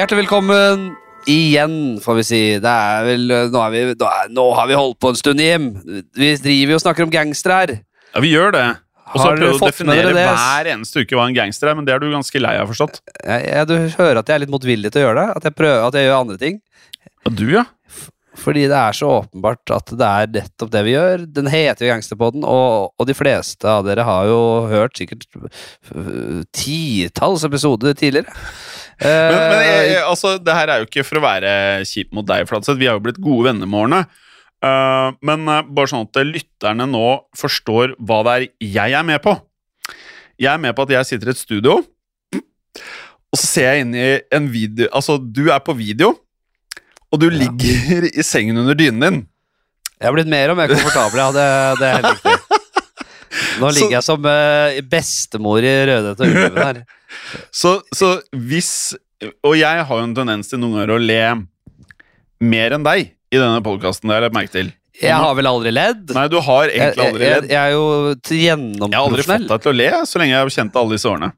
Hjertelig velkommen igjen, får vi si. Det er vel, nå, er vi, nå, er, nå har vi holdt på en stund, Jim. Vi driver jo og snakker om gangstere her. Ja, vi gjør det. Og så Har du å definere hver eneste uke hva en gangster er, men det er du ganske lei av, forstått. Jeg, jeg, du hører at jeg er litt motvillig til å gjøre det. At jeg, prøver, at jeg gjør andre ting. Og du, ja? Fordi det er så åpenbart at det er nettopp det vi gjør. Den heter jo Gangsterpodden, og, og de fleste av dere har jo hørt sikkert titalls episoder tidligere. Men, men Eh, jeg, jeg- altså, det her er jo ikke for å være kjip mot deg, Fladseth. Vi har jo blitt gode venner med årene. Uh, men uh, bare sånn at lytterne nå forstår hva det er jeg er med på. Jeg er med på at jeg sitter i et studio, og så ser jeg inn i en video Altså, du er på video, og du Ja. ligger i sengen under dynen din. Jeg har blitt mer og mer komfortabel, ja. Det, det er helt riktig. Nå Så- ligger jeg som eh, bestemor i Rødhette og Ulven her. Så, så hvis Og jeg har jo en tendens til noen ganger å le mer enn deg i denne podkasten. Det har jeg lagt merke til. Jeg har vel aldri ledd? Nei, du har egentlig aldri jeg, ledd. jeg er jo gjennomprofesjonell. Jeg har aldri fått deg til å le så lenge jeg har kjent deg alle disse årene.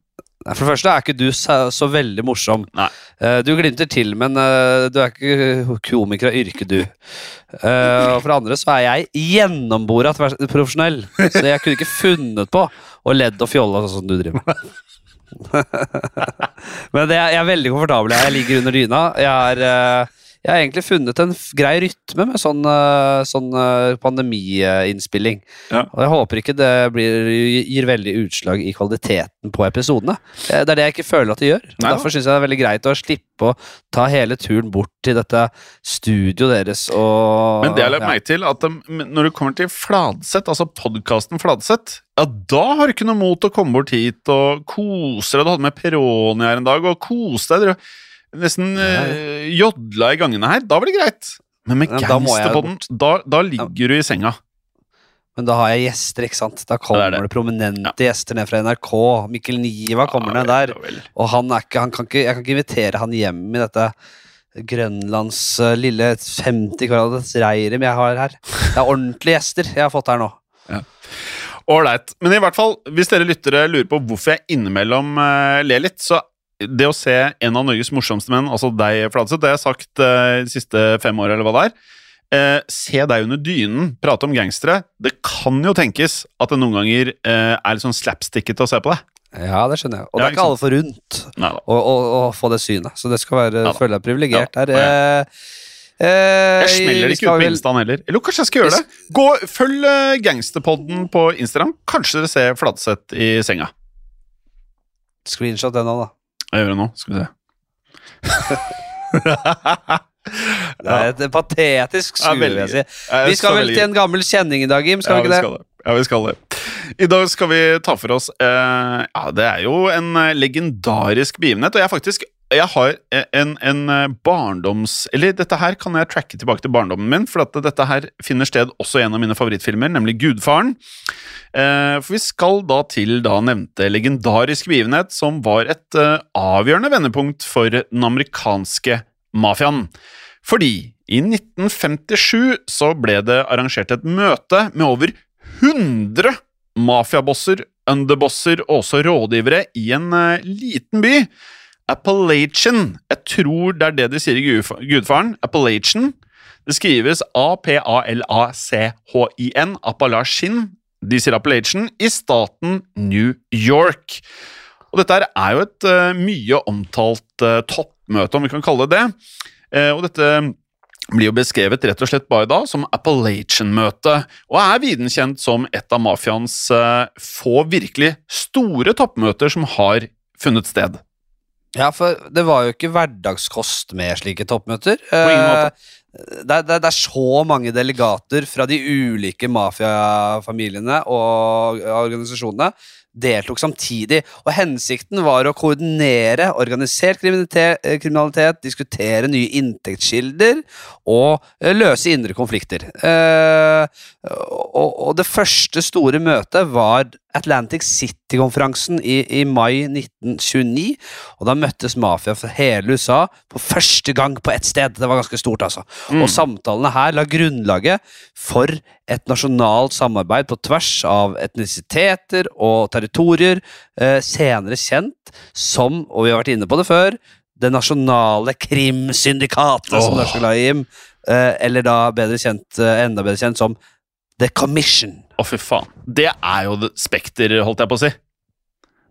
For det første er ikke du så, veldig morsom. Nei. Eh, du glimter til, men eh, du er ikke komiker av yrke, du. Eh, og for det andre så er jeg gjennombora profesjonell, så jeg kunne ikke funnet på å ledd og fjolle sånn som du driver med. men det, jeg er veldig komfortabel. Jeg ligger under dyna. Jeg er jeg har egentlig funnet en grei rytme med sånn, eh, sånn eh, pandemiinnspilling. Ja. Og jeg håper ikke det blir, gir veldig utslag i kvaliteten på episodene. Det er det jeg ikke føler at det gjør. Nei. Derfor syns jeg det er veldig greit å slippe å ta hele turen bort til dette studioet deres og Men det har jeg lagt ja. meg til, at de, når det kommer til Fladseth, altså podkasten Fladseth, ja, da har du ikke noe mot å komme bort hit og kose deg. Du hadde med Peroni her en dag, og kose deg. Nesten uh, jodla i gangene her. Da blir det greit. Men med Ja, på den gangsterpodden, da, da ligger du i senga. Men da har jeg gjester, ikke sant. Da kommer det det, det. prominente gjester ned fra NRK. Mikkel Niva kommer ned der. Og han er ikke, han kan ikke, jeg kan ikke invitere han hjem i dette Grønlands uh, lille 50 kvadrats reiret jeg har her. Det er ordentlige gjester jeg har fått her nå. Ålreit. Men i hvert fall, hvis dere lyttere lurer på hvorfor jeg innimellom uh, ler litt, så det å se en av Norges morsomste menn, altså deg, Fladseth, det har jeg sagt eh, de siste fem åra, eller hva det er. eh, se deg under dynen prate om gangstere. Det kan jo tenkes at det noen ganger eh, er litt sånn slapstickete å se på deg. Ja, det skjønner jeg. Og Ja, det er ikke alle forunt rundt å, å, å få det synet. Så det skal være, Ja føle deg privilegert Ja, der. Eh, eh, Jeg smeller ikke ut på Instaen heller. Eller kanskje jeg skal gjøre det. Gå, følg eh, Gangsterpodden på Instagram. Kanskje dere ser Fladseth i senga. Screenshot den òg, da. Jeg gjør det nå. Skal vi se. Det er et patetisk skue, vil jeg si. Vi skal vel til en gammel kjenning i dag, Jim? Skal ja, vi ikke det? Det. Ja, vi skal det. I dag skal vi ta for oss eh, Ja, det er jo en eh, legendarisk begivenhet, og jeg er faktisk jeg har en, en eh, barndoms... Eller dette her kan jeg tracke tilbake til barndommen min, for at dette her finner sted også i en av mine favorittfilmer, nemlig Gudfaren. Eh, for vi skal da til da nevnte legendarisk begivenhet, som var et eh, avgjørende vendepunkt for den amerikanske mafiaen. Fordi i 1957 så ble det arrangert et møte med over 100 mafiabosser, underbosser og også rådgivere i en eh, liten by. Appalachian. Jeg tror det er det de sier i Gudfaren. Appalachian. Det skrives A-P-A-L-A-C-H-I-N. Appalachian. De sier Appalachian i staten New York. Og dette er jo et uh, mye omtalt uh, toppmøte, om vi kan kalle det det. Uh, og dette blir jo beskrevet rett og slett bare da som Appalachian-møte, og er viden kjent som et av mafiaens få virkelig store toppmøter som har funnet sted. Ja, for det var jo ikke hverdagskost med slike toppmøter. På. Eh, Det, er- det, er- så mange delegater fra de ulike mafiafamiliene og organisasjonene deltok samtidig, og hensikten var å koordinere organisert kriminalitet, eh, diskutere nye inntektskilder og eh, løse indre konflikter. Og, og det første store møtet var Atlantic City-konferansen i, i mai 1929, og da møttes mafia fra hele USA på første gang på ett sted. Det var ganske stort, altså. Mm. Og samtalene her la grunnlaget for et nasjonalt samarbeid på tvers av etnisiteter og territorier, eh, senere kjent som, og vi har vært inne på det før, det nasjonale krimsyndikatet, som du er så glad i, Jim. Eh, eller da bedre kjent, eh, enda bedre kjent som The Commission. Å, fy faen. Det er jo Spekter, holdt jeg på å si.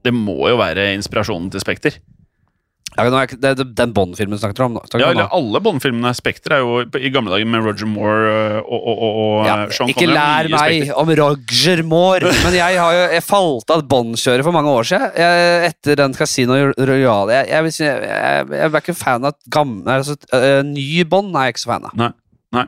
Det må jo være inspirasjonen til Spekter. Ja, det er den Bond-filmen du snakker om da. Ja, eller alle Bond-filmene. Spekter er jo i gamle dager med Roger Moore øh, og, og, og, og Ja, Sean ikke lær meg om Roger Moore, men jeg har jo jeg falt av Bond-kjøret for mange år siden. Jeg, etter den Casino Royale. Jeg, jeg, jeg er ikke fan av gamle altså, øh, Ny Bond er jeg ikke så fan av. Nei. Nei.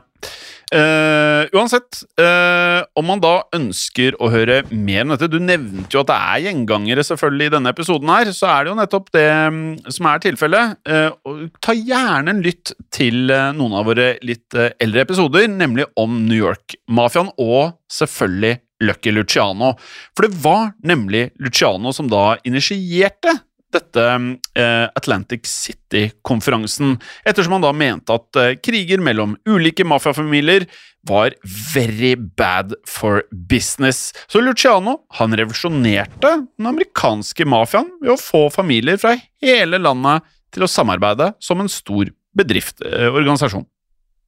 Eh, uansett, uh, om man da ønsker å høre mer om dette Du nevnte jo at det er gjengangere selvfølgelig i denne episoden, her, så er det jo nettopp det um, som er tilfellet. Uh, ta gjerne en lytt til noen av våre litt eldre episoder, nemlig om New York-mafiaen og selvfølgelig Lucky Luciano. For det var nemlig Luciano som da initierte dette eh, Atlantic City-konferansen, ettersom han da mente at eh, kriger mellom ulike mafiafamilier var very bad for business. Så Luciano han revolusjonerte den amerikanske mafiaen ved å få familier fra hele landet til å samarbeide som en stor bedriftorganisasjon.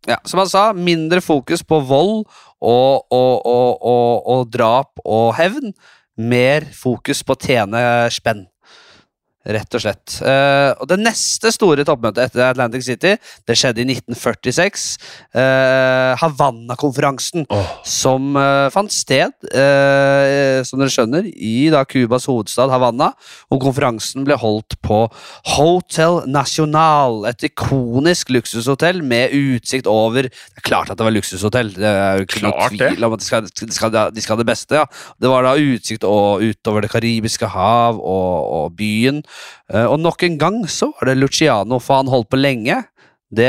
Ja, som han sa, mindre fokus på vold og, og, og, og drap og hevn. Mer fokus på å tjene spenn. Rett og slett. Uh, og det neste store toppmøtet etter Atlantic City, det skjedde i 1946. Uh, Havanna-konferansen, som uh, fant sted, eh, som dere skjønner, i da Cubas hovedstad Havanna. Og konferansen ble holdt på Hotel National, et ikonisk luksushotell med utsikt over Det er klart at det var luksushotell, det er jo ikke noe Klart det. tvil om at de skal, de, skal, de skal ha det beste. ja. Det var da utsikt og, utover det karibiske hav og, og byen. Eh, og nok en gang så var det Luciano, for han holdt på lenge. Det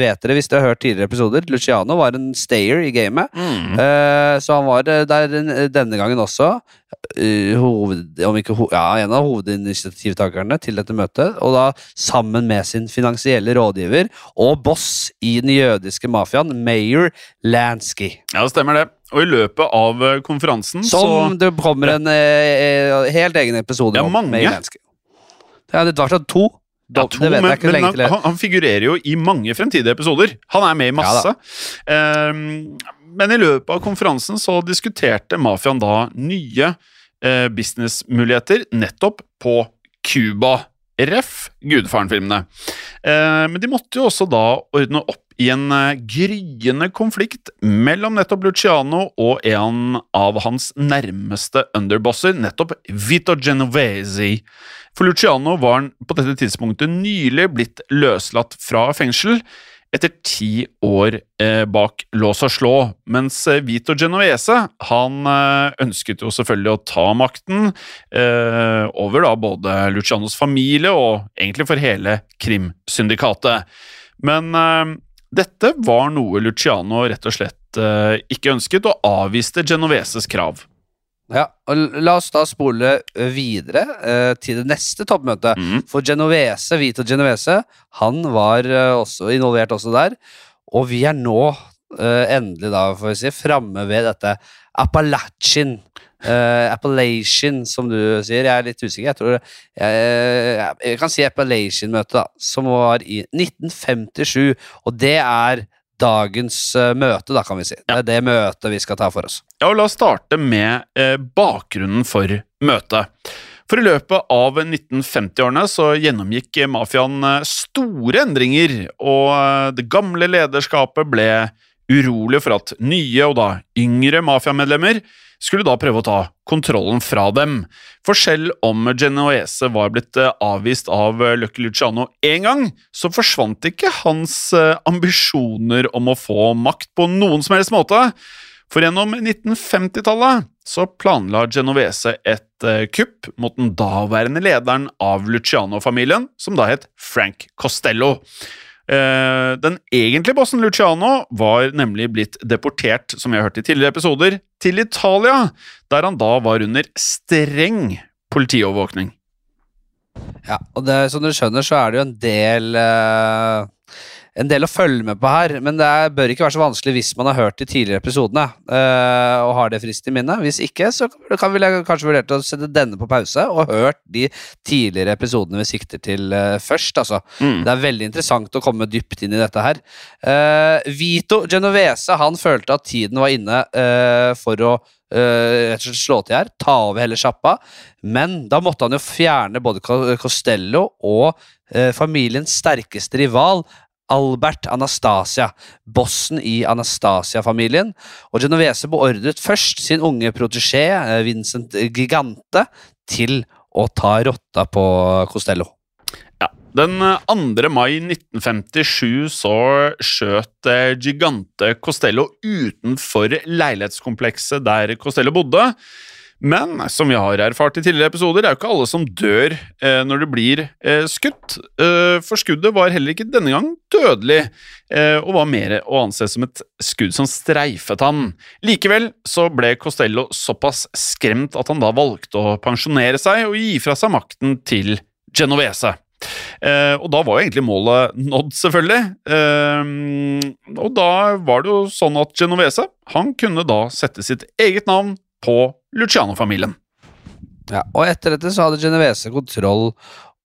vet dere hvis dere har hørt tidligere episoder. Luciano var en stayer i gamet. Mm. Eh, så han var eh, der denne gangen også. eh, hoved, ikke ja, en av hovedinitiativtakerne til dette møtet. Og da sammen med sin finansielle rådgiver og boss i den jødiske mafiaen, Mayor Lansky. Ja, det stemmer det. Og i løpet av konferansen Som det kommer en eh, helt egen episode Ja, om. mange. Mayor Lansky. Er det var sånn to. Ja, to, det vet men, men han, han figurerer jo i mange fremtidige episoder. Han er med i masse. Ja um, men i løpet av konferansen så diskuterte mafiaen da nye uh, businessmuligheter nettopp på Cuba. Ref. Gudfaren-filmene. Eh, men de måtte jo også da ordne opp i en eh, gryende konflikt mellom nettopp Luciano og en av hans nærmeste underbosser, nettopp Vito Genovesi. For Luciano var han på dette tidspunktet nylig blitt løslatt fra fengsel etter ti år eh, bak lås og slå, mens eh, Vito Genovese han eh, ønsket jo selvfølgelig å ta makten over da både Lucianos familie og egentlig for hele krimsyndikatet. Men dette var noe Luciano rett og slett ikke ønsket, og avviste Genoveses krav. Ja, og La oss da spole eh, videre eh, til det neste toppmøtet. Mhm. For Genovese, Vito Genovese, han var eh, også involvert også der. Og vi er nå eh, endelig da, får vi si, framme ved dette Appalachian. eh, Appalachian, som du sier. Jeg er litt usikker. Jeg tror jeg, jeg, jeg kan si Appalachian-møtet, da. Som var i 1957. Og det er dagens eh, møte, da, kan vi si. Det er det møtet vi skal ta for oss. Ja, og La oss starte med eh, bakgrunnen for møtet. For i løpet av 1950-årene så gjennomgikk mafiaen eh, store endringer, og det gamle lederskapet ble urolig for at nye og da yngre mafiamedlemmer skulle da prøve å ta kontrollen fra dem. For selv om Genoese var blitt eh, avvist av eh, Lucky Luciano én gang, så forsvant ikke hans eh, ambisjoner om å få makt på noen som helst måte. For gjennom 1950-tallet så planla Genovese et kupp mot den daværende lederen av Luciano-familien, som da het Frank Costello. Eh, den egentlige bossen Luciano var nemlig blitt deportert, som vi har hørt i tidligere episoder, til Italia, der han da var under streng politiovervåkning. Ja, og det, som dere skjønner, så er det jo en del eh, en del å følge med på her, men det er, bør ikke være så vanskelig hvis man har hørt de tidligere episodene eh, og har det friskt i minnet. Hvis ikke, så kan vi kanskje vurdere å sette denne på pause og hørt de tidligere episodene vi sikter til eh, først. Altså. Mm. Det er veldig interessant å komme dypt inn i dette her. Uh, Vito Genovese han følte at tiden var inne uh, for å slett slå til her, ta over hele sjappa. Men da måtte han jo fjerne både Costello og eh, familiens sterkeste rival, Albert Anastasia, bossen i Anastasia-familien. Og Genovese beordret først sin unge protégé, eh, Vincent Gigante, til å ta rotta på Costello. Ja. Den eh, 2. mai 1957 så skjøt eh, Gigante Costello utenfor leilighetskomplekset der Costello bodde. Men som vi har erfart i tidligere episoder, er jo ikke alle som dør eh, når det blir eh, skutt. Eh, for skuddet var heller ikke denne gang dødelig, eh, og var mer å anse som et skudd som streifet han. Likevel så ble Costello såpass skremt at han da valgte å pensjonere seg og gi fra seg makten til Genovese. Eh, og da var jo egentlig målet nådd, selvfølgelig. Eh, og da var det jo sånn at Genovese han kunne da sette sitt eget navn på Luciano-familien. Ja, og etter dette så hadde Genovese kontroll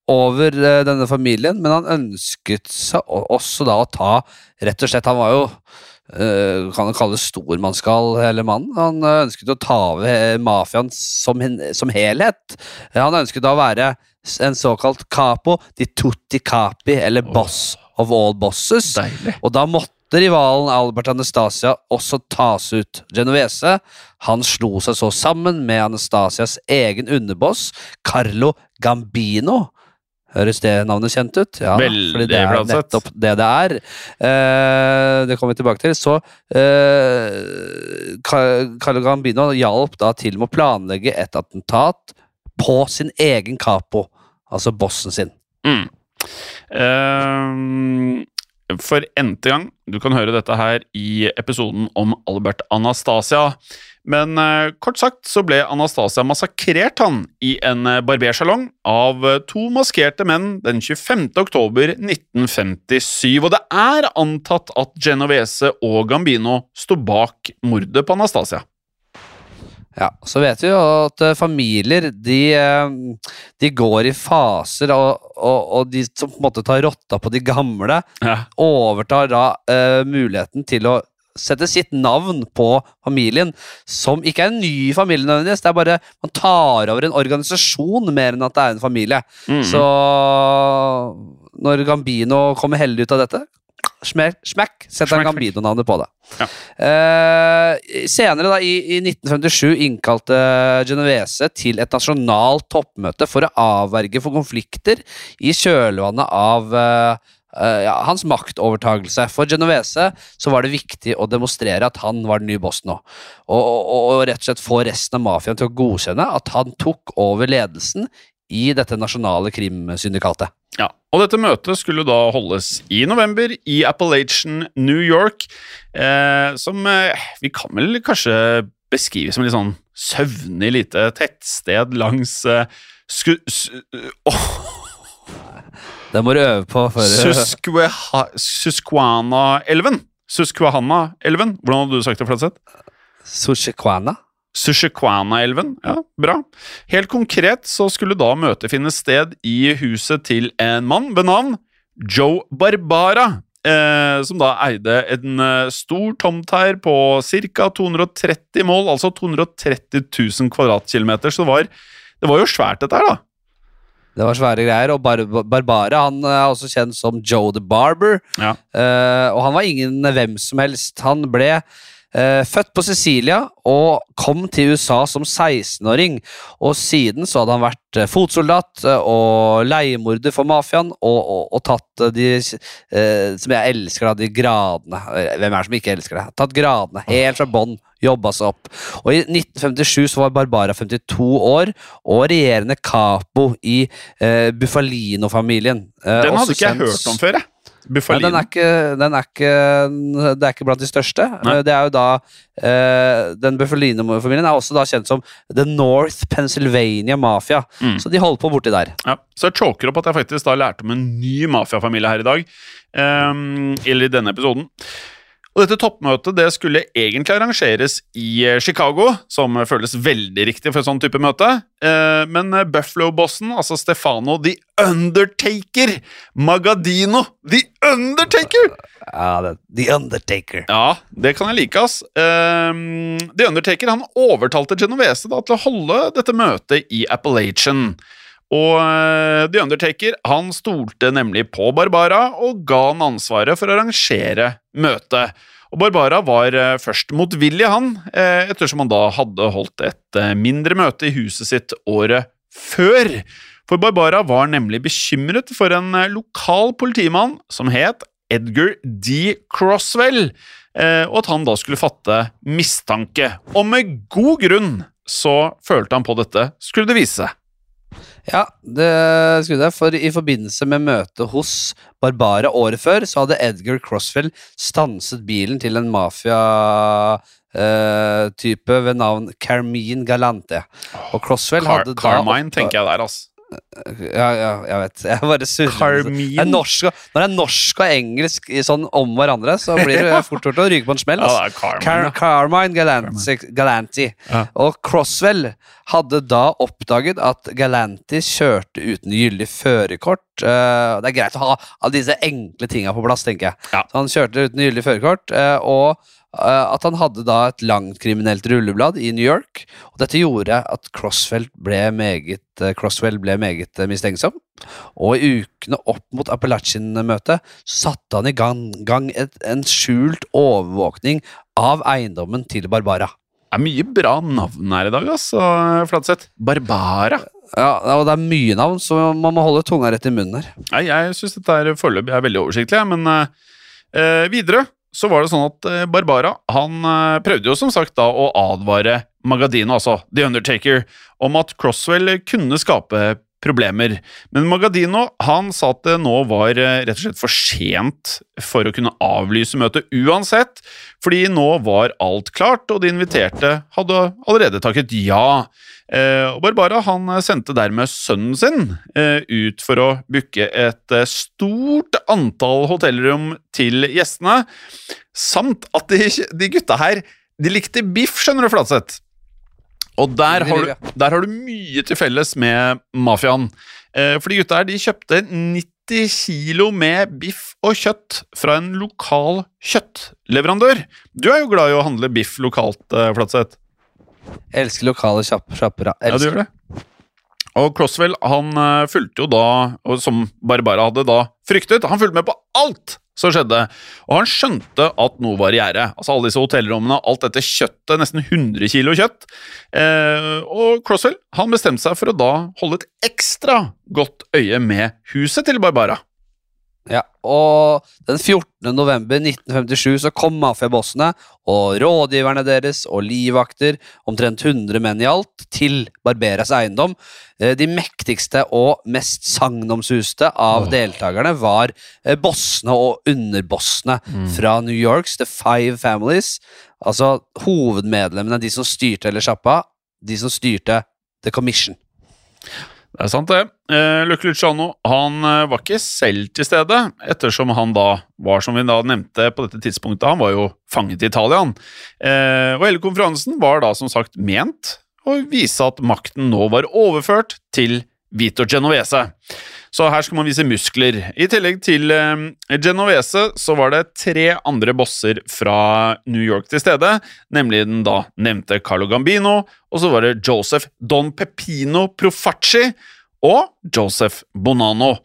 over eh, denne familien, men han ønsket seg også da å ta Rett og slett, han var jo Uh, kan det kalles stormannsgal, hele mannen. Han eh, ønsket å ta over mafiaen som, som helhet. Han ønsket da å være en såkalt capo di tutti capi, eller boss of all bosses. Deilig. Og da måtte rivalen Albert Anastasia også tas ut. Genovese han slo seg så sammen med Anastasias egen underboss, Carlo Gambino. Høres det navnet kjent ut? Ja, Veldig fordi det er nettopp det det er. Eh, det kommer vi tilbake til. Så eh, Carlo Gambino hjalp da til med å planlegge et attentat på sin egen capo, altså bossen sin. Mm. Ehm, for n-te gang, du kan høre dette her i episoden om Albert Anastasia. Men eh, kort sagt så ble Anastasia massakrert han i en eh, barbersalong av eh, to maskerte menn den 25. oktober 1957. Og det er antatt at Genovese og Gambino sto bak mordet på Anastasia. Ja, så vet vi jo at eh, familier de, eh, de går i faser, og, og, og de som på en måte tar rotta på de gamle, Ja. overtar da uh, muligheten til å sette sitt navn på familien, som ikke er en ny familie nødvendigvis, det er bare man tar over en organisasjon mer enn at det er en familie. Mm. Så når Gambino kommer heldig ut av dette, smekk, smekk setter han. Gambino-navnet på det. Ja. Eh, senere, da, i, i 1957, innkalte Genovese til et nasjonalt toppmøte for å avverge for konflikter i kjølvannet av eh, eh, ja, hans maktovertagelse. For Genovese så var det viktig å demonstrere at han var den nye bossen nå. Og, og, og rett og slett få resten av mafiaen til å godkjenne at han tok over ledelsen i dette nasjonale krimsyndikatet. Ja, og dette møtet skulle da holdes i november i Appalachian, New York, eh, som eh, vi kan vel kanskje beskrive som litt sånn søvnig lite tettsted langs eh, sku, s, oh. Det må du øve på. før. Susquehanna-elven. Susquehanna-elven. Hvordan hadde du sagt det, Fladseth? Sushiquana. Sushiquana-elven. Ja, bra. Helt konkret så skulle da møtet finne sted i huset til en mann ved navn Joe Barbara. Eh, som da eide en eh, stor tomt her på ca. 230 mål, altså 230 000 kvadratkilometer. Så det var, det var jo svært, dette her, da. Det var svære greier. Og Bar Barbara han er også kjent som Joe the Barber. Ja. Eh, og han var ingen hvem som helst. Han ble eh, født på Sicilia og kom til USA som 16-åring. Og siden så hadde han vært eh, fotsoldat eh, og leiemorder for mafiaen og, og, og tatt eh, de eh, som jeg elsker, da, de gradene. Eh, Hvem er det som ikke elsker det? Tatt gradene helt fra bånn. Jobba seg opp. Og I 1957 så var Barbara 52 år og regjerende capo i eh, Buffalino-familien. Eh, Den hadde ikke jeg hørt om før, jeg. Nei, Buffalino. den er ikke, den er ikke Det er ikke blant de største. Nei. Eh, Det er jo da eh, Den Buffalino-familien er også da kjent som The North Pennsylvania Mafia. Mm. Så de holder på borti der. Ja, så jeg choker opp at jeg faktisk da lærte om en ny mafiafamilie her i dag. Um, eller i denne episoden. Og dette toppmøtet det skulle egentlig arrangeres i eh, Chicago, som føles veldig riktig for et sånn type møte. Eh, men eh, Buffalo-bossen, altså Stefano The Undertaker Magadino The Undertaker! Ja, det, The Undertaker. Ja, det kan jeg like, ass. The Undertaker han overtalte Genovese da, til å holde dette møtet i Appalachian. Og eh, The Undertaker han stolte nemlig på Barbara og ga han ansvaret for å arrangere møtet. Og Barbara var eh, først motvillig, han, eh, ettersom han da hadde holdt et mindre møte i huset sitt året før. For Barbara var nemlig bekymret for en lokal politimann som het Edgar D. Crosswell, og at han da skulle fatte mistanke. Og med god grunn så følte han på dette, skulle det vise seg. Ja, det skulle jeg, For i forbindelse med møtet hos Barbara året før, så hadde Edgar Crossfield stanset bilen til en mafia-type ved navn Carmine Galante. Og Crossfield Car hadde da Carmine, tenker jeg der, altså. Ja, ja, jeg vet. Jeg bare surrer. Er norsk, når det er norsk og engelsk sånn om hverandre, så blir det fort gjort å ryke på en smell. Altså. Carmine. Car. Carmine Galanti, Galanti. Ja. Og Crosswell hadde da oppdaget at Galanti kjørte uten gyldig førerkort. Eh, det er greit å ha alle disse enkle tinga på plass, tenker jeg. Ja. Så han kjørte uten gyldig førerkort, eh, og at han hadde da et langt kriminelt rulleblad i New York. Og dette gjorde at Crosswell ble meget, eh, Crosswell ble meget eh, mistenksom. Og i ukene opp mot Appellachin-møtet satte han i gang, gang et, en skjult overvåkning av eiendommen til Barbara. Det er mye bra navn her i dag, altså, Flatseth. Barbara. Ja, og det er mye navn, så man må holde tunga rett i munnen her. Nei, jeg syns dette er foreløpig er veldig oversiktlig, men eh, eh, videre så var det sånn at eh, Barbara han eh, prøvde jo som sagt da å advare Magadino, altså The Undertaker, om at Crosswell kunne skape problemer. Men Magadino han sa at det nå var eh, rett og slett for sent for å kunne avlyse møtet uansett, fordi nå var alt klart, og de inviterte hadde allerede takket ja. Eh, og Barbara han eh, sendte dermed sønnen sin ut for å booke et stort antall hotellrom til gjestene, samt at de, de gutta her de likte biff, skjønner du, Flatseth. Og der har, du, der har du mye til felles med mafiaen. Eh, for de gutta her de kjøpte 90 kilo med biff og kjøtt fra en lokal kjøttleverandør. Du er jo glad i å handle biff lokalt, eh, Flatseth. Elsker lokale kjapp, kjapper. Ja, du gjør det. Og Croswell han eh, fulgte jo da, og som Barbara hadde da fryktet, han fulgte med på alt som skjedde. Og han skjønte at noe var i gjære. Altså alle disse hotellrommene, alt dette kjøttet, nesten 100 kilo kjøtt. Eh, og Croswell han bestemte seg for å da holde et ekstra godt øye med huset til Barbara. Ja, og den 14. november 1957 så kom mafiabossene og rådgiverne deres og livvakter, omtrent 100 menn i alt, til Barberas eiendom. Eh, De mektigste og mest sagnomsuste av oh. deltakerne var eh, bossene og underbossene fra New Yorks The Five Families. Altså hovedmedlemmene, de som styrte hele sjappa, de som styrte The Commission. Det er sant, det. Eh, Lucky Luciano han eh, var ikke selv til stede, ettersom han da var, som vi da nevnte på dette tidspunktet, han var jo fanget i Italia. Eh, og hele konferansen var da som sagt ment å vise at makten nå var overført til Vito Genovese. Så her skal man vise muskler. I tillegg til eh, Genovese så var det tre andre bosser fra New York til stede, nemlig den da nevnte Carlo Gambino, og så var det Joseph Don Pepino Profacci og Joseph Bonanno.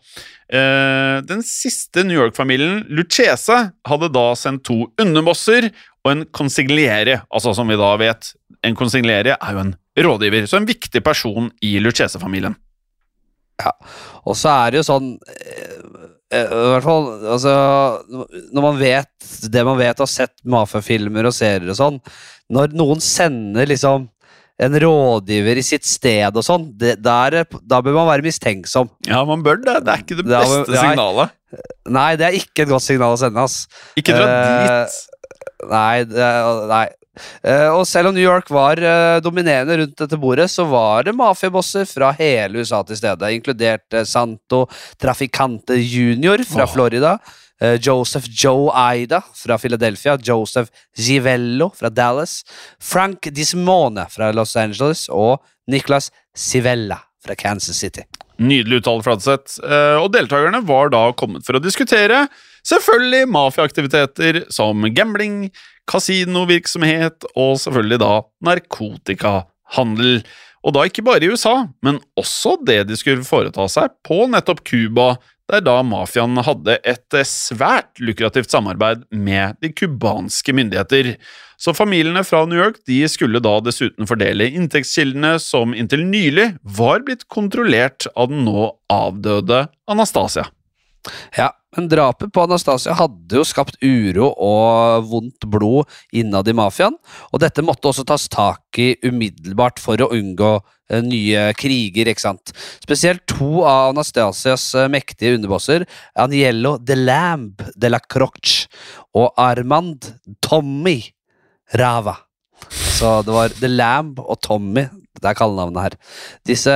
Eh, den siste New York-familien, Lucchese, hadde da sendt to underbosser og en consigliere, altså som vi da vet, en consigliere er jo en rådgiver, så en viktig person i Lucchese-familien. Og så er det jo sånn eh, eh, I hvert fall altså, Når man vet det man vet og har sett mafiafilmer og serier og sånn Når noen sender liksom en rådgiver i sitt sted og sånn, der, da bør man være mistenksom. Ja, man bør det. Det er ikke det beste da, nei. signalet. Nei, det er ikke et godt signal å sende, ass. Ikke dra Eh, dit. Nei, det, nei. Eh, og selv om New York var eh, dominerende rundt dette bordet, så var det mafiabosser fra hele USA til stede, inkludert eh, Santo Traficante Junior fra. Florida, Joseph Joe Aida fra Philadelphia, Joseph Givello fra Dallas, Frank Dismone fra Los Angeles og Nicholas Civella fra Kansas City. Nydelig uttale, Fladseth. Og deltakerne var da kommet for å diskutere selvfølgelig mafiaaktiviteter som gambling, kasinovirksomhet og selvfølgelig da narkotikahandel. Og da ikke bare i USA, men også det de skulle foreta seg på nettopp Cuba, der da mafiaen hadde et eh, svært lukrativt samarbeid med de cubanske myndigheter. Så familiene fra New York de skulle da dessuten fordele inntektskildene som inntil nylig var blitt kontrollert av den nå avdøde Anastasia. Ja, men drapet på Anastasia hadde jo skapt uro og vondt blod innad i mafiaen, og dette måtte også tas tak i umiddelbart for å unngå eh, nye kriger, ikke sant. Spesielt to av Anastasias eh, mektige underbosser, Aniello de Lamb de la Croche og Armand Tommy Rava. Så det var The Lamb og Tommy, det er kallenavnet her. Disse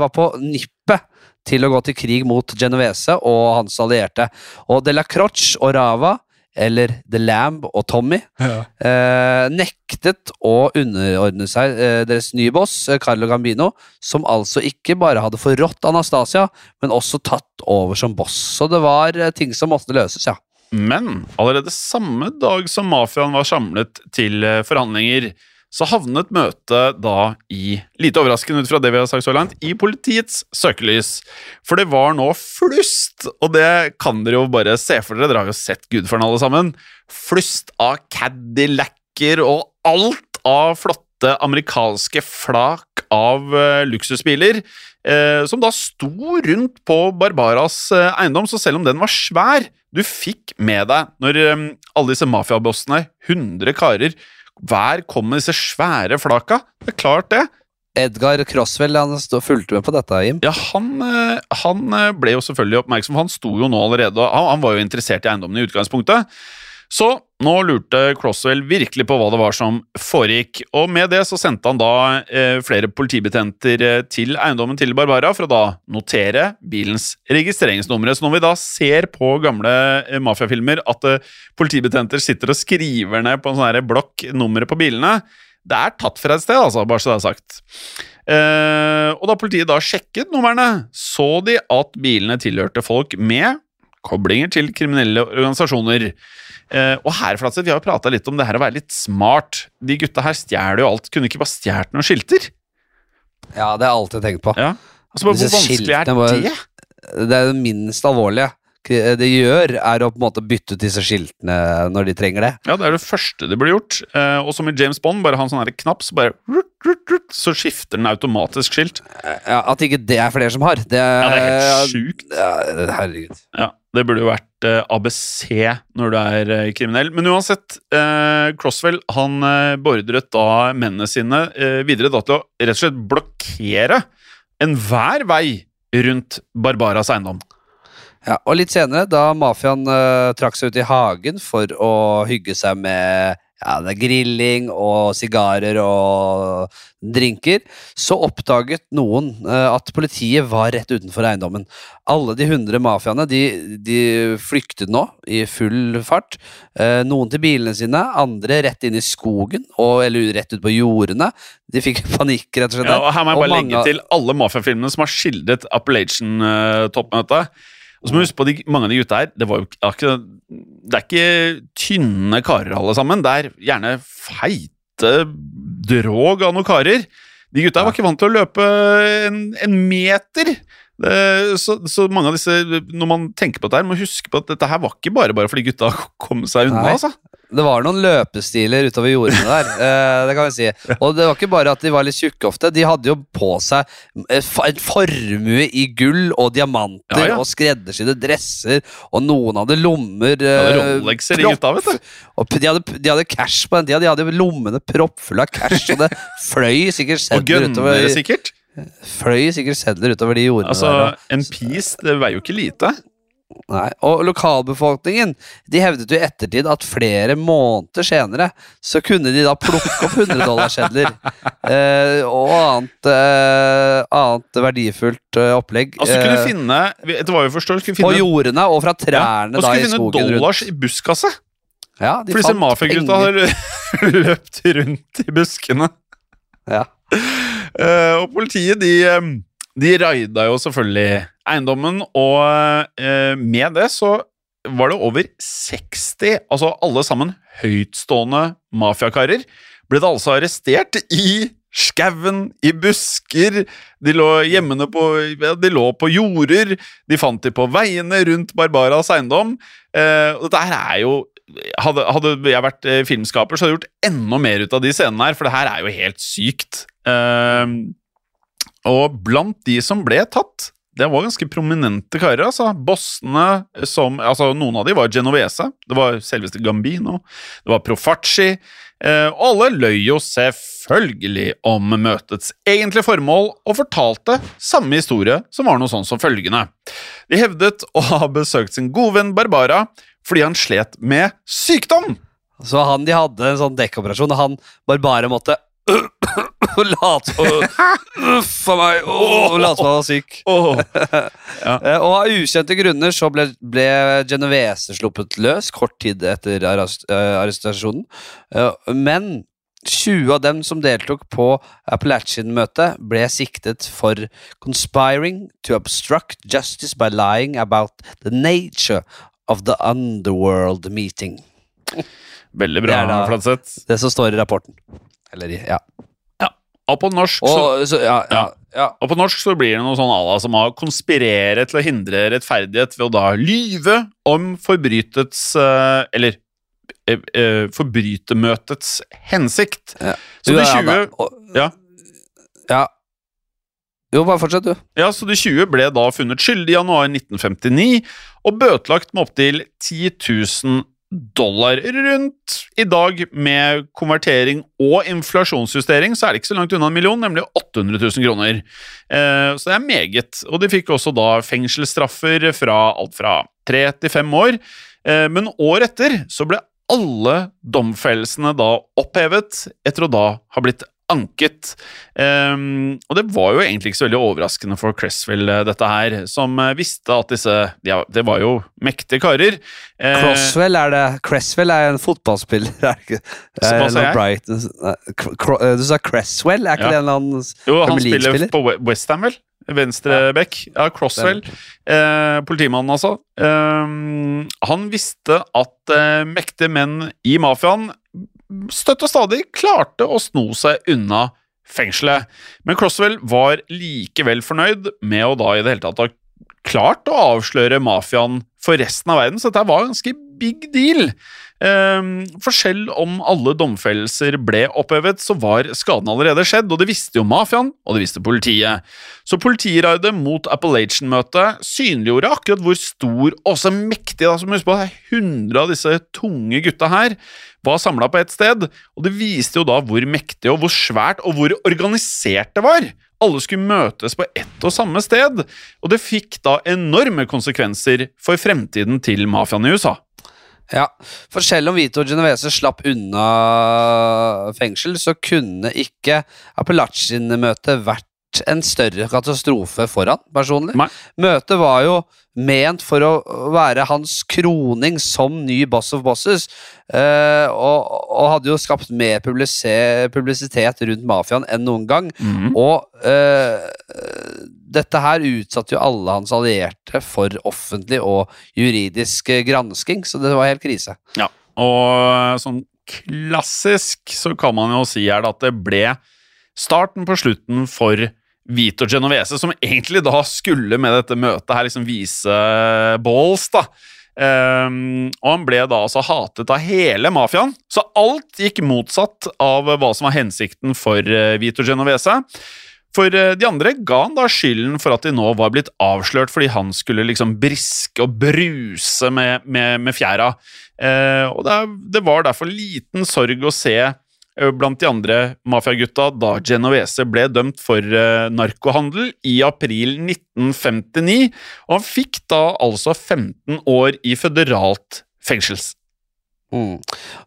var på nippet til å gå til krig mot Genovese og hans allierte. Og De la Croche og Rava, eller The Lamb og Tommy, eh, nektet å underordne seg eh, deres nye boss, eh, Carlo Gambino, som altså ikke bare hadde forrådt Anastasia, men også tatt over som boss. Så det var eh, ting som måtte løses, ja. Men allerede samme dag som mafiaen var samlet til eh, forhandlinger, så havnet møtet da i, lite overraskende ut fra det vi har sagt så langt, i politiets søkelys. For det var nå flust, og det kan dere jo bare se for dere, dere har jo sett Gudfaren alle sammen, flust av Cadillac-er og alt av flotte amerikanske flak av uh, luksusbiler, eh, som da sto rundt på Barbaras eh, eiendom, så selv om den var svær, du fikk med deg når eh, alle disse mafiabossene, 100 karer, hver kom med disse svære flaka. Det er klart, det. Edgar Crosswell han stod, fulgte med på dette, Jim. Ja, han, eh, han eh, ble jo selvfølgelig oppmerksom, han sto jo nå allerede han, han var jo interessert i eiendommen i utgangspunktet. Så nå lurte Crosswell virkelig på hva det var som foregikk, og med det så sendte han da eh, flere politibetjenter eh, til eiendommen til Barbara for å da notere bilens registreringsnumre. Så når vi da ser på gamle eh, mafiafilmer at eh, politibetjenter sitter og skriver ned på en sånn blokk nummeret på bilene, det er tatt fra et sted, altså, bare så det er sagt. Eh, og da politiet da sjekket numrene, så de at bilene tilhørte folk med koblinger til kriminelle organisasjoner. Eh, og her, Flatseth, vi har jo prata litt om det her å være litt smart. De gutta her stjeler jo alt. Kunne ikke bare stjålet noen skilter? Ja, det har jeg alltid tenkt på. Ja. Altså, bare, hvor vanskelig er var- det? Det er det minst alvorlige K- det gjør, er å på en måte bytte ut disse skiltene når de trenger det. Ja, det er det første det blir gjort. Eh, og som i James Bond, bare ha en sånn knapp, så bare Så skifter den automatisk skilt. Ja, At ikke det er flere som har, det Ja, det er helt sjukt. Ja, herregud. Ja, Det burde jo vært eh, ABC når du er eh, kriminell. Men uansett, eh, Crosswell han beordret da mennene sine videre da til å rett og slett blokkere enhver vei rundt Barbaras eiendom. Ja, og litt senere, da mafiaen eh, trakk seg ut i hagen for å hygge seg med ja, det er grilling og sigarer og drinker, så oppdaget noen eh, at politiet var rett utenfor eiendommen. Alle de hundre mafiaene de, de flyktet nå i full fart. Eh, noen til bilene sine, andre rett inn i skogen og, eller rett ut på jordene. De fikk panikk, rett og slett. Ja, og her må jeg bare mange legge til alle mafiafilmene som har skildret Appalachian-toppmøtet. Og så må du huske på de, mange av de gutta her det, var jo, ikke- det er ikke, tynne karer alle sammen. Det er gjerne feite drog av noen karer. De gutta var ikke vant til å løpe en, en meter. Det, så, så mange av disse, når man tenker på dette her, må huske på at dette her var ikke bare bare fordi gutta kom seg unna. Nei. altså. Det var noen løpestiler utover jordene der. eh, det kan vi si. Og det var ikke bare at de var litt tjukke ofte. De hadde jo på seg en formue i gull og diamanter Ja, ja. og skreddersydde dresser, og noen hadde lommer Ja, er eh, Rolexer i gutta, vet du. Og de hadde, de hadde cash på den tida. De hadde lommene proppfulle av cash, og det fløy sikkert Og sedler utover, sikkert. Fløy sikkert sedler utover de jordene Altså, der. En piece, det veier jo ikke lite. Nei, og lokalbefolkningen De hevdet jo i ettertid at flere måneder senere så kunne de da plukke opp 100-dollarsedler eh, og annet, eh, annet verdifullt eh, opplegg Altså, kunne eh, finne Etter hva vi forstår, skulle på jordene og fra ja, trærne og da skulle i finne dollars i buskaset! Ja, de For disse mafiagutta har løpt rundt i buskene. Ja. Eh, og politiet, de, de raida jo selvfølgelig eiendommen, og eh, med det så var det over 60, altså alle sammen høytstående mafiakarer, ble det altså arrestert i skauen, i busker, de lå hjemmene på, de lå på jorder, de fant de på veiene rundt Barbaras eiendom. Eh, og dette her er jo hadde, hadde jeg vært eh, filmskaper, så hadde jeg gjort enda mer ut av de scenene her, for det her er jo helt sykt. Eh, og blant de som ble tatt, det var ganske prominente karer. altså. Bossene som altså Noen av de var Genovese, det var selveste Gambino, det var Profaci. Eh, alle løy jo selvfølgelig om møtets egentlige formål, og fortalte samme historie, som var noe sånn som følgende. De hevdet å ha besøkt sin gode venn Barbara fordi han slet med sykdom. Så han de hadde en sånn dekkoperasjon, og han Barbara bare måtte late Uff a meg! Og late som han var syk. Eh, Og av ukjente grunner så ble, ble Genovese sluppet løs kort tid etter arrest, eh, arrestasjonen. Eh, men 20 av dem som deltok på Appalachian-møtet, ble siktet for conspiring to obstruct justice by lying about the nature of the underworld meeting. veldig bra, Fladseth. Det som står i rapporten. Eller Ja. Og på norsk Og, så, ja, ja, ja. Og på norsk så blir det noe sånn Allah som har konspirere til å hindre rettferdighet ved å da lyve om forbrytets eh, Eller eh, eh, forbrytermøtets hensikt. Så de 20 Ja. ja. Jo, bare fortsett, du. Ja, så de 20 ble da funnet skyldig i januar 1959 og bøtelagt med opptil 10 000 dollar rundt. I dag, med konvertering og inflasjonsjustering, så er det ikke så langt unna en million, nemlig 800 000 kroner. Eh, så det er meget. Og de fikk også da fengselsstraffer fra alt fra tre til fem år. Eh, men år etter så ble alle domfellelsene da opphevet, etter å da ha blitt anket. Um, og det var jo egentlig ikke så veldig overraskende for Cresswell, eh, dette her, som eh, visste at disse ja, Det var jo mektige karer. Eh, Crosswell er det Cresswell er en fotballspiller, er det ikke? Eh, Du sa Cresswell? Er ikke Ja. det en eller annen jo, han spiller på Westham, vel? Venstreback. Ja, Crosswell. Eh, politimannen, altså. Eh, han visste at eh, mektige menn i mafiaen støtt og stadig klarte å sno seg unna fengselet. Men Crosswell var likevel fornøyd med å da i det hele tatt ha klart å avsløre mafiaen for resten av verden, så dette var en ganske big deal. Um, for selv om alle domfellelser ble opphevet, så var skaden allerede skjedd, og det visste jo mafiaen, og det visste politiet. Så politiraidet mot Appalachian-møtet synliggjorde akkurat hvor stor og så mektig da, som husk på, det er 100 av disse tunge gutta her var samla på ett sted, og det viste jo da hvor mektig og hvor svært og hvor organisert det var. Alle skulle møtes på ett og samme sted, og det fikk da enorme konsekvenser for fremtiden til mafiaen i USA. Ja, for selv om Vito Genovese slapp unna fengsel, så kunne ikke Appalachian-møtet vært en større katastrofe for han, personlig. Nei. Møtet var jo ment for å være hans kroning som ny boss of bosses, eh, og, og hadde jo skapt mer publisitet rundt mafiaen enn noen gang. Og eh, dette her utsatte jo alle hans allierte for offentlig og juridisk eh, gransking, så det var helt krise. Ja, og sånn klassisk så kan man jo si her at det ble starten på slutten for Vito Genovese, som egentlig da skulle med dette møtet her liksom vise balls, da. Um, og han ble da altså hatet av hele mafiaen, så alt gikk motsatt av hva som var hensikten for uh, Vito Genovese. For uh, de andre ga han da skylden for at de nå var blitt avslørt fordi han skulle liksom briske og bruse med, med, med fjæra. Uh, og det, det var derfor liten sorg å se Eh, blant de andre mafiagutta da Genovese ble dømt for uh, narkohandel i april 1959, og han fikk da altså 15 år i føderalt fengsels. Mm.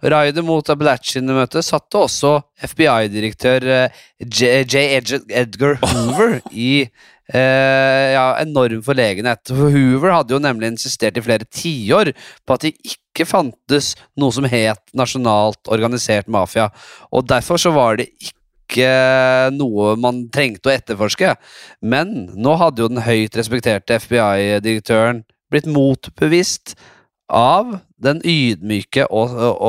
Raidet mot Appalachian-møtet satte også FBI-direktør uh, J. J. Edgar Hoover i eh, ja, enorm forlegenhet. Hoover hadde jo nemlig insistert i flere tiår på at det ikke fantes noe som het nasjonalt organisert mafia, og derfor så var det ikke noe man trengte å etterforske. Men nå hadde jo den høyt respekterte FBI-direktøren blitt motbevist av den ydmyke og, og,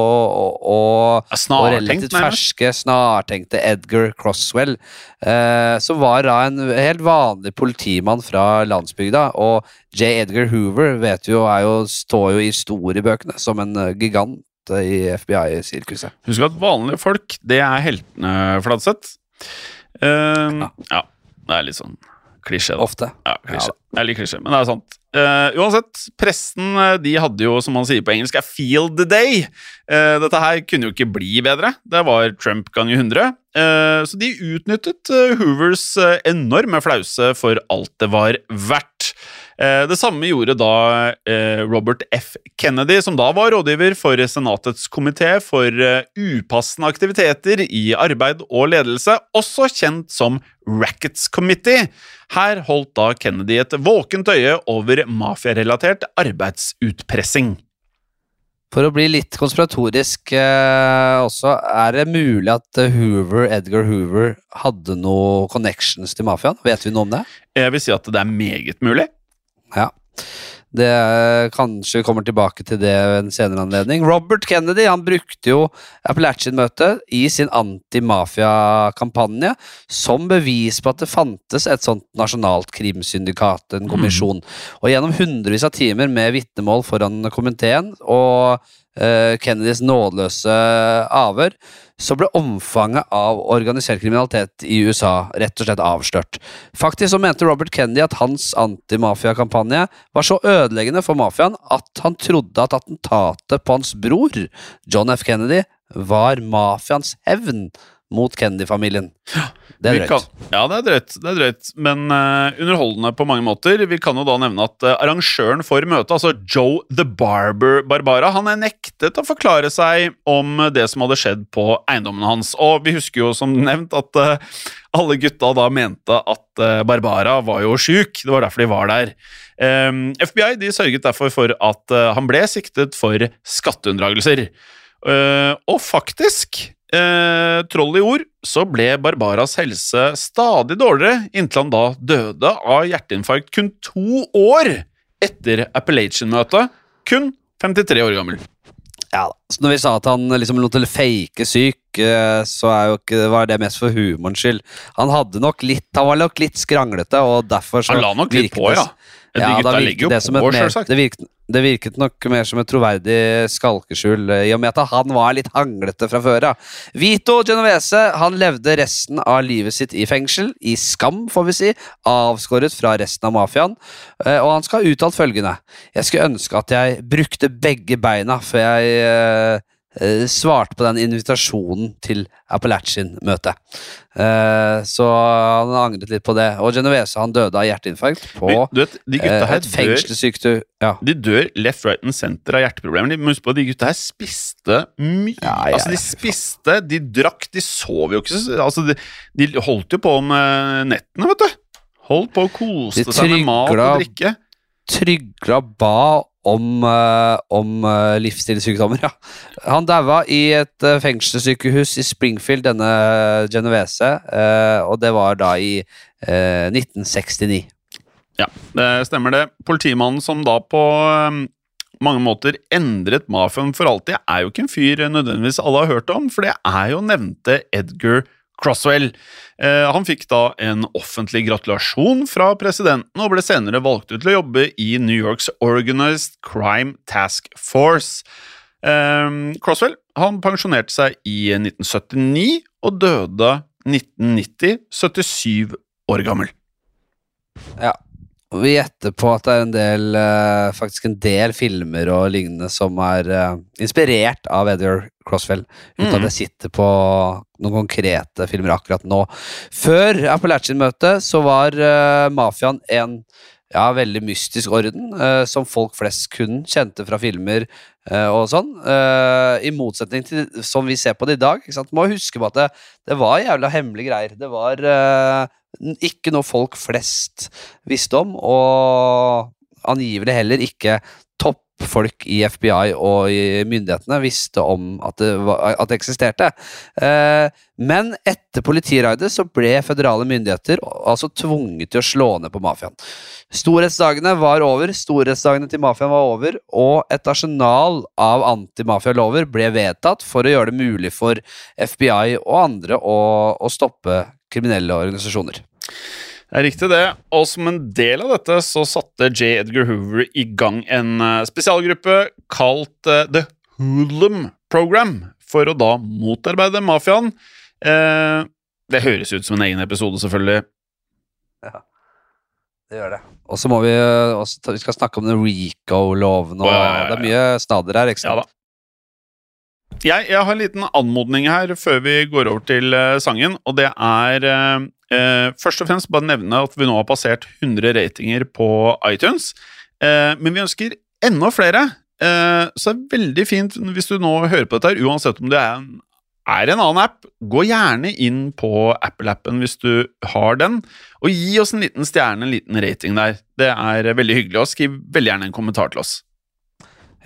og, og, relativt ferske, snartenkte Edgar Crosswell, eh, som var da en helt vanlig politimann fra landsbygda. Og J. Edgar Hoover vet jo, jo, står jo i historiebøkene som en eh, gigant i FBI-sirkuset. Husk at vanlige folk, det er heltene, Fladseth. Uh, ja. ja. Det er litt sånn klisjé. Ofte. Ja, klisjé. Ja. Det er litt klisjé, men det er sant. Uh, uansett, pressen eh, de hadde jo, som man sier på engelsk, a field day. Uh, dette her kunne jo ikke bli bedre. Det var Trump ganger 100. Uh, så de utnyttet Hoovers enorme flause for alt det var verdt. Det samme gjorde da Robert F. Kennedy, som da var rådgiver for Senatets komité for upassende aktiviteter i arbeid og ledelse, også kjent som Rackets Committee. Her holdt da Kennedy et våkent øye over mafiarelatert arbeidsutpressing. For å bli litt konspiratorisk eh, også, er det mulig at Hoover, Edgar Hoover hadde noen connections til mafiaen? Vet vi noe om det? Jeg vil si at det er meget mulig. Ja. Det Kanskje vi kommer tilbake til det ved en senere anledning. Robert Kennedy han brukte jo Appalachian-møtet i sin anti-mafia-kampanje som bevis på at det fantes et sånt nasjonalt krimsyndikat, en kommisjon. Mm. Og gjennom hundrevis av timer med vitnemål foran komiteen og Kennedys nådeløse avhør, så ble omfanget av organisert kriminalitet i USA rett og slett avslørt. Faktisk så mente Robert Kennedy at hans antimafiakampanje var så ødeleggende for mafiaen at han trodde at attentatet på hans bror, John F. Kennedy, var mafiaens hevn mot Kennedy-familien. Det er drøyt. ja, det er drøyt, det er drøyt men uh, underholdende på mange måter. Vi kan jo da nevne at uh, arrangøren for møtet, altså Joe the Barber Barbara, han er nektet å forklare seg om det som hadde skjedd på eiendommen hans. Og vi husker jo som nevnt at uh, alle gutta da mente at Barbara var jo sjuk. Det var derfor de var der. Um, FBI de sørget derfor for at han ble siktet for skatteunndragelser. og faktisk eh, troll i ord, så ble Barbaras helse stadig dårligere inntil han da døde av hjerteinfarkt kun to år etter Appalachian-møtet. Kun 53 år gammel. Ja da. Så når vi sa at han liksom lot til fake syk, eh, så ikke, var det mest for humorens skyld. Han hadde nok litt Han var nok litt skranglete, og derfor så Han la nok litt på, ja. De ja, gutta legger jo på, sjølsagt. Det virket, det virket nok mer som et troverdig skalkeskjul, eh, i og med at han var litt hanglete fra før av. Vito Genovese han levde resten av livet sitt i fengsel, i skam, får vi si, avskåret fra resten av mafiaen, eh, og han skal ha uttalt følgende Jeg skulle ønske at jeg brukte begge beina før jeg Eh, svarte på den invitasjonen til Appalachian-møtet. Uh, så han angret litt på det. Og Genovese han døde av hjerteinfarkt på vet, uh, et fengselssykehuss. Ja. De dør left, right and center av hjerteproblemer. De husk på at De gutta her spiste mye. Ja, ja, altså, De spiste, de drakk, de sov jo ikke altså, de, de, holdt jo på med nettene, vet du. Holdt på å kose seg med mat og drikke. Trygla ba om, uh, om uh, livsstilssykdommer, ja. Han daua i et uh, fengselssykehus i Springfield, denne Genovese, og det var da i 1969. Ja, det stemmer det. Politimannen som da på mange måter endret mafiaen for alltid, er jo ikke en fyr nødvendigvis alle har hørt om, for det er jo nevnte Edgar Crosswell. Eh, han fikk da en offentlig gratulasjon fra presidenten og ble senere valgt ut til å jobbe i New Yorks Organized Crime Task Force. Eh, Crosswell han pensjonerte seg i 1979 og døde 1990, 77 år gammel. Ja. Og vi gjetter på at det er en del eh, faktisk en del filmer og lignende som er inspirert av Edgar Crossfell, uten mm. at jeg sitter på noen konkrete filmer akkurat nå. Før Appalachian-møtet så var uh, mafiaen en ja, veldig mystisk orden, uh, som folk flest kun kjente fra filmer uh, og sånn. Uh, I motsetning til som vi ser på det i dag. Ikke sant? Må huske på at det, det var jævla hemmelige greier. Det var ikke noe folk flest visste om, og angivelig heller ikke toppfolk i FBI og i myndighetene visste om at det, var, at det eksisterte. Eh, men etter politiraidet så ble føderale myndigheter altså tvunget til å slå ned på mafiaen. Storhetsdagene var over, storhetsdagene til mafiaen var over, og et arsenal av antimafialover ble vedtatt for å gjøre det mulig for FBI og andre å, å stoppe kriminelle organisasjoner. Det er riktig, det. Og som en del av dette så satte J. Edgar Hoover i gang en eh, spesialgruppe kalt eh, The Hoodlum Program, for å da motarbeide mafiaen. Eh, det høres ut som en egen episode, selvfølgelig. Ja, Det gjør det. Og så må vi også vi skal snakke om den Rico-loven, og ja, ja, ja, det er mye snadder her, ikke sant? Ja da. Jeg, jeg har en liten anmodning her før vi går over til sangen, og det er eh, eh, først og fremst bare nevne at vi nå har passert 100 ratinger på iTunes, eh, men vi ønsker enda flere. Eh, så det er veldig fint hvis du nå hører på dette, her, uansett om det er en, er en annen app. Gå gjerne inn på Apple-appen hvis du har den, og gi oss en liten stjerne, en liten rating der. Det er veldig hyggelig, og skriv veldig gjerne en kommentar til oss.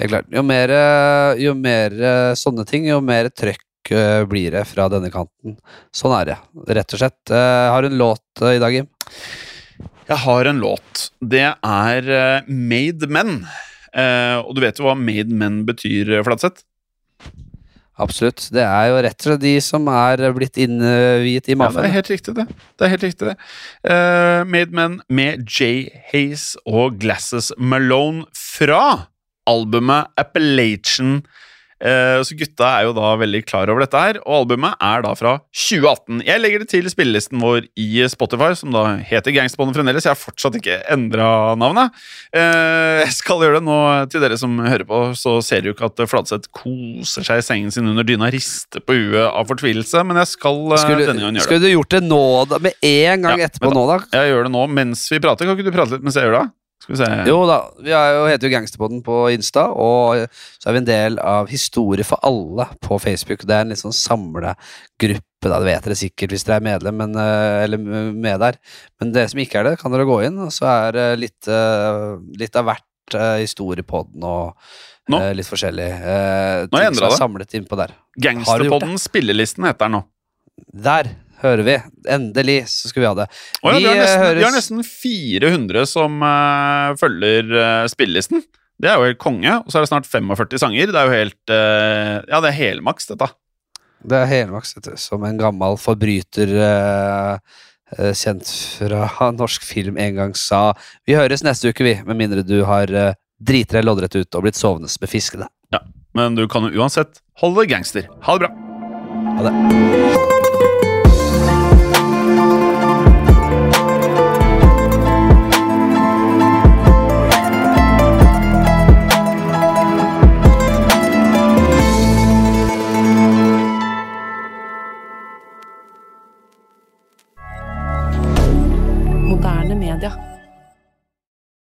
Helt klart. Jo mer, øh, jo mer øh, sånne ting, jo mer trøkk blir det fra denne kanten. Sånn er det, rett og slett. Eh, har du en låt øh, i dag, Jim? Jeg har en låt. Det er eh, Made Men. Eh, og du vet jo hva Made Men betyr, eh, Flatseth? Absolutt. Det er jo rett og slett de som er blitt innviet i Ja, det er helt riktig, det. Det er helt riktig, det. Uh, Made Men med Jay Hayes og Glasses Malone fra albumet Appalachian. Eh, så gutta er jo da veldig klar over dette her, og albumet er da fra 2018. Jeg legger det til spillelisten vår i Spotify, som da heter Gangsterbåndet fremdeles. Jeg har fortsatt ikke endra navnet. Eh, jeg skal gjøre det nå til dere som hører på, så ser du jo ikke at Fladseth koser seg i sengen sin under dyna, rister på huet av fortvilelse, men jeg skal eh, Skulle, denne gangen gjøre det. skulle du gjort det nå, da? Med en gang Ja, etterpå da, nå, da? Jeg gjør det nå mens vi prater. Kan ikke du prate litt mens jeg gjør det? Skal vi se. Jo da, vi jo, heter jo Gangsterpodden på Insta, og så er vi en del av Historie for alle på Facebook. Det er en litt sånn samlegruppe, da, det vet dere sikkert hvis dere er medlem, men, eh, eller med der. Men dere som ikke er det, kan dere gå inn, og så er det litt, eh, litt av hvert eh, Historiepodden og Nå? Uh, litt forskjellig. Uh, Nå har jeg er det. samlet innpå der. Gangsterpodden Spillelisten heter den nå. Der hører vi! Endelig så skal vi ha det. Oh, ja, vi, har nesten, nesten, vi har nesten 400 som uh, følger uh, spillelisten. Det er jo helt konge. Og så er det snart 45 sanger. Det er jo helt uh, Ja, det er helmaks, dette. Det er helmaks, du. Som en gammel forbryter uh, eh, kjent fra norsk film en gang sa. Vi høres neste uke, vi, med mindre du har driti deg loddrett ut og blitt sovende med fiskene. Men du kan jo uansett holde deg gangster. Ha det bra. Ha det.